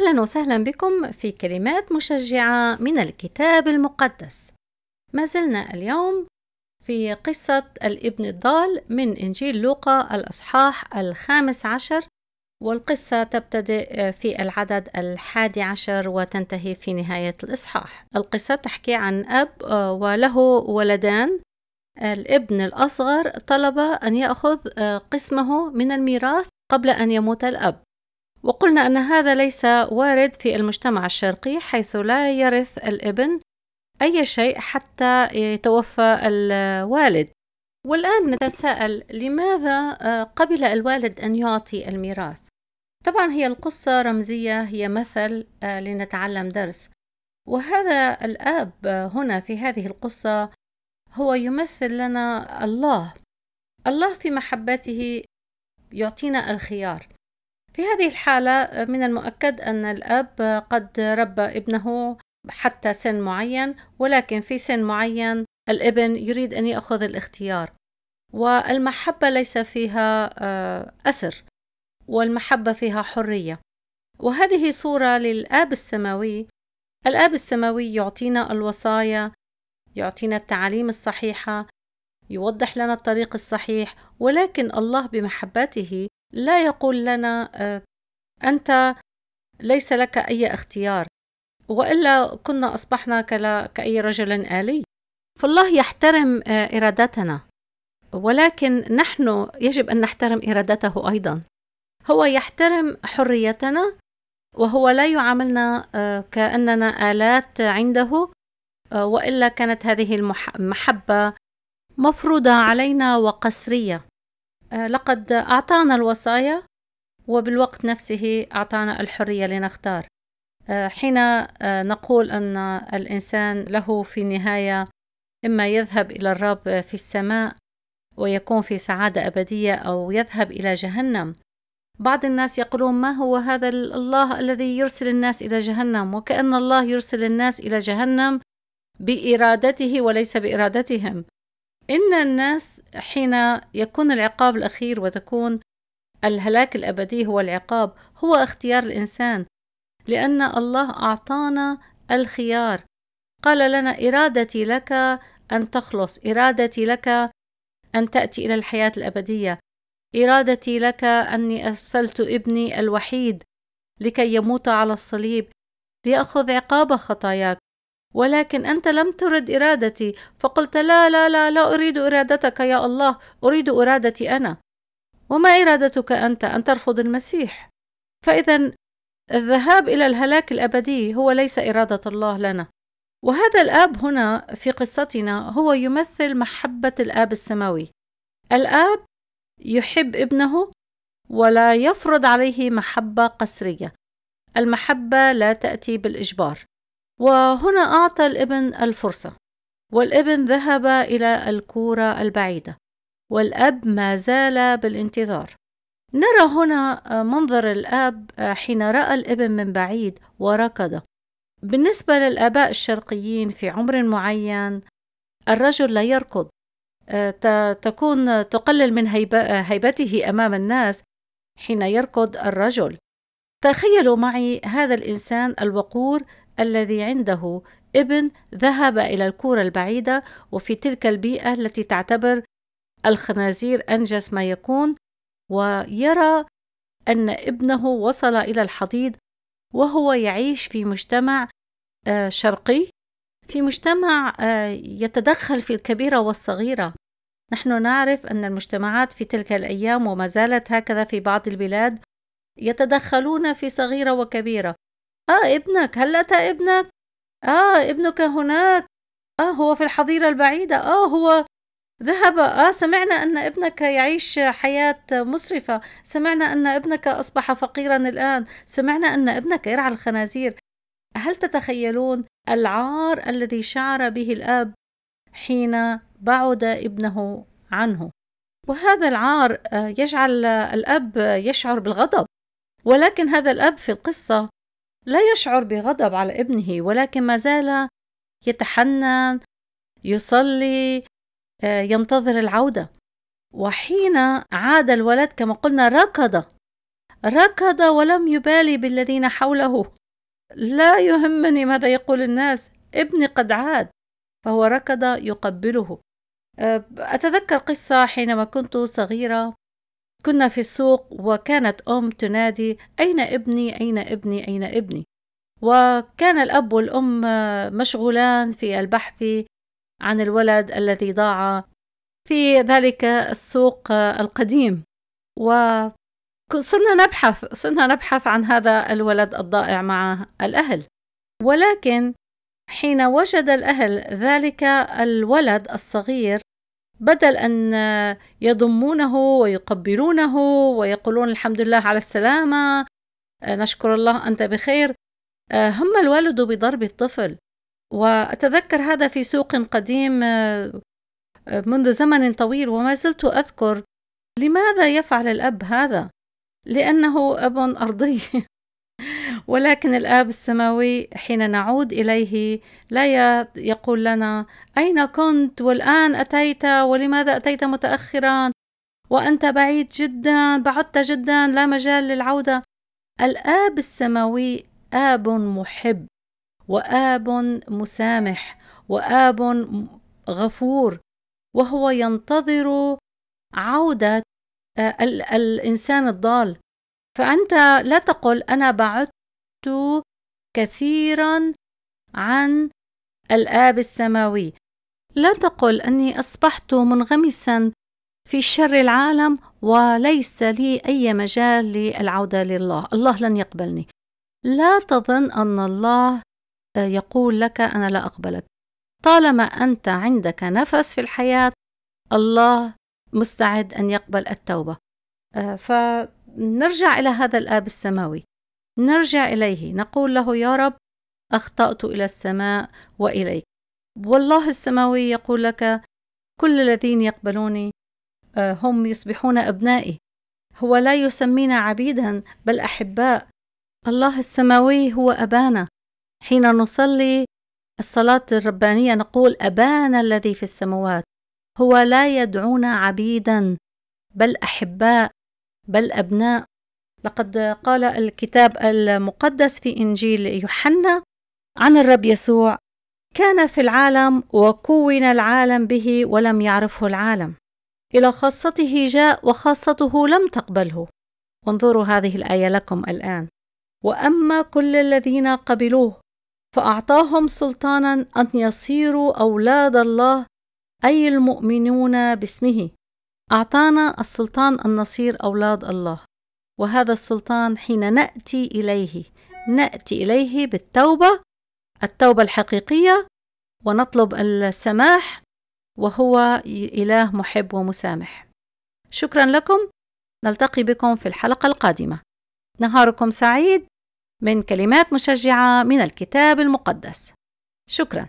أهلا وسهلا بكم في كلمات مشجعة من الكتاب المقدس. ما زلنا اليوم في قصة الإبن الضال من إنجيل لوقا الأصحاح الخامس عشر والقصة تبتدئ في العدد الحادي عشر وتنتهي في نهاية الإصحاح. القصة تحكي عن أب وله ولدان. الإبن الأصغر طلب أن يأخذ قسمه من الميراث قبل أن يموت الأب. وقلنا أن هذا ليس وارد في المجتمع الشرقي حيث لا يرث الإبن أي شيء حتى يتوفى الوالد. والآن نتساءل لماذا قبل الوالد أن يعطي الميراث؟ طبعا هي القصة رمزية هي مثل لنتعلم درس. وهذا الآب هنا في هذه القصة هو يمثل لنا الله. الله في محبته يعطينا الخيار. في هذه الحالة من المؤكد أن الأب قد ربى ابنه حتى سن معين ولكن في سن معين الابن يريد أن يأخذ الاختيار. والمحبة ليس فيها أسر والمحبة فيها حرية. وهذه صورة للآب السماوي. الآب السماوي يعطينا الوصايا يعطينا التعاليم الصحيحة يوضح لنا الطريق الصحيح ولكن الله بمحبته لا يقول لنا أنت ليس لك أي اختيار وإلا كنا أصبحنا كأي رجل آلي. فالله يحترم إرادتنا ولكن نحن يجب أن نحترم إرادته أيضا. هو يحترم حريتنا وهو لا يعاملنا كأننا آلات عنده وإلا كانت هذه المحبه مفروضة علينا وقسرية. لقد أعطانا الوصايا وبالوقت نفسه أعطانا الحرية لنختار. حين نقول أن الإنسان له في النهاية إما يذهب إلى الرب في السماء ويكون في سعادة أبدية أو يذهب إلى جهنم. بعض الناس يقولون ما هو هذا الله الذي يرسل الناس إلى جهنم؟ وكأن الله يرسل الناس إلى جهنم بإرادته وليس بإرادتهم. إن الناس حين يكون العقاب الأخير وتكون الهلاك الأبدي هو العقاب هو اختيار الإنسان لأن الله أعطانا الخيار. قال لنا إرادتي لك أن تخلص إرادتي لك أن تأتي إلى الحياة الأبدية. إرادتي لك أني أرسلت ابني الوحيد لكي يموت على الصليب لياخذ عقاب خطاياك. ولكن أنت لم ترد إرادتي. فقلت لا لا لا لا أريد إرادتك يا الله. أريد إرادتي أنا. وما إرادتك أنت؟ أن ترفض المسيح. فإذا الذهاب إلى الهلاك الأبدي هو ليس إرادة الله لنا. وهذا الآب هنا في قصتنا هو يمثل محبة الآب السماوي. الآب يحب ابنه ولا يفرض عليه محبة قسرية. المحبة لا تأتي بالإجبار. وهنا أعطى الابن الفرصة. والابن ذهب إلى الكورة البعيدة. والأب ما زال بالانتظار. نرى هنا منظر الأب حين رأى الابن من بعيد وركض. بالنسبة للآباء الشرقيين في عمر معين الرجل لا يركض. تكون تقلل من هيبته أمام الناس حين يركض الرجل. تخيلوا معي هذا الإنسان الوقور الذي عنده ابن ذهب إلى الكورة البعيدة وفي تلك البيئة التي تعتبر الخنازير أنجس ما يكون ويرى أن ابنه وصل إلى الحضيض وهو يعيش في مجتمع شرقي في مجتمع يتدخل في الكبيرة والصغيرة. نحن نعرف أن المجتمعات في تلك الأيام وما زالت هكذا في بعض البلاد يتدخلون في صغيرة وكبيرة. آه ابنك هل أتى ابنك؟ آه ابنك هناك. آه هو في الحظيرة البعيدة. آه هو ذهب. آه سمعنا أن ابنك يعيش حياة مسرفة. سمعنا أن ابنك أصبح فقيرا الآن. سمعنا أن ابنك يرعى الخنازير. هل تتخيلون العار الذي شعر به الأب حين بعد ابنه عنه؟ وهذا العار يجعل الأب يشعر بالغضب. ولكن هذا الأب في القصة لا يشعر بغضب على ابنه ولكن ما زال يتحنن يصلي آه، ينتظر العودة. وحين عاد الولد كما قلنا ركض ركض ولم يبالي بالذين حوله. لا يهمني ماذا يقول الناس ابني قد عاد فهو ركض يقبله. أتذكر قصة حينما كنت صغيرة. كنا في السوق وكانت أم تنادي أين ابني؟ أين ابني؟ أين ابني؟ وكان الأب والأم مشغولان في البحث عن الولد الذي ضاع في ذلك السوق القديم. وصرنا نبحث صرنا نبحث عن هذا الولد الضائع مع الأهل. ولكن حين وجد الأهل ذلك الولد الصغير بدل أن يضمونه ويقبلونه ويقولون الحمد لله على السلامة نشكر الله أنت بخير هم الوالد بضرب الطفل. وأتذكر هذا في سوق قديم منذ زمن طويل وما زلت أذكر. لماذا يفعل الأب هذا؟ لأنه أب أرضي. ولكن الآب السماوي حين نعود إليه لا يقول لنا أين كنت والآن أتيت ولماذا أتيت متأخرا؟ وأنت بعيد جدا بعدت جدا لا مجال للعودة. الآب السماوي آب محب وآب مسامح وآب غفور وهو ينتظر عودة الإنسان الضال. فأنت لا تقل أنا بعدت كثيرا عن الآب السماوي. لا تقل أني أصبحت منغمسا في شر العالم وليس لي أي مجال للعودة لله. الله لن يقبلني. لا تظن أن الله يقول لك أنا لا أقبلك. طالما أنت عندك نفس في الحياة الله مستعد أن يقبل التوبة. فنرجع إلى هذا الآب السماوي. نرجع إليه نقول له يا رب أخطأت إلى السماء وإليك. والله السماوي يقول لك كل الذين يقبلوني آه، هم يصبحون أبنائي. هو لا يسمينا عبيدا بل أحباء. الله السماوي هو أبانا. حين نصلي الصلاة الربانية نقول أبانا الذي في السماوات. هو لا يدعونا عبيدا بل أحباء بل أبناء. لقد قال الكتاب المقدس في إنجيل يوحنا عن الرب يسوع كان في العالم وكون العالم به ولم يعرفه العالم إلى خاصته جاء وخاصته لم تقبله. وانظروا هذه الآية لكم الآن. وأما كل الذين قبلوه فأعطاهم سلطانا أن يصيروا أولاد الله أي المؤمنون باسمه أعطانا السلطان أن نصير أولاد الله. وهذا السلطان حين نأتي إليه. نأتي إليه بالتوبة التوبة الحقيقية ونطلب السماح وهو إله محب ومسامح. شكرا لكم. نلتقي بكم في الحلقة القادمة. نهاركم سعيد من كلمات مشجعة من الكتاب المقدس. شكرا.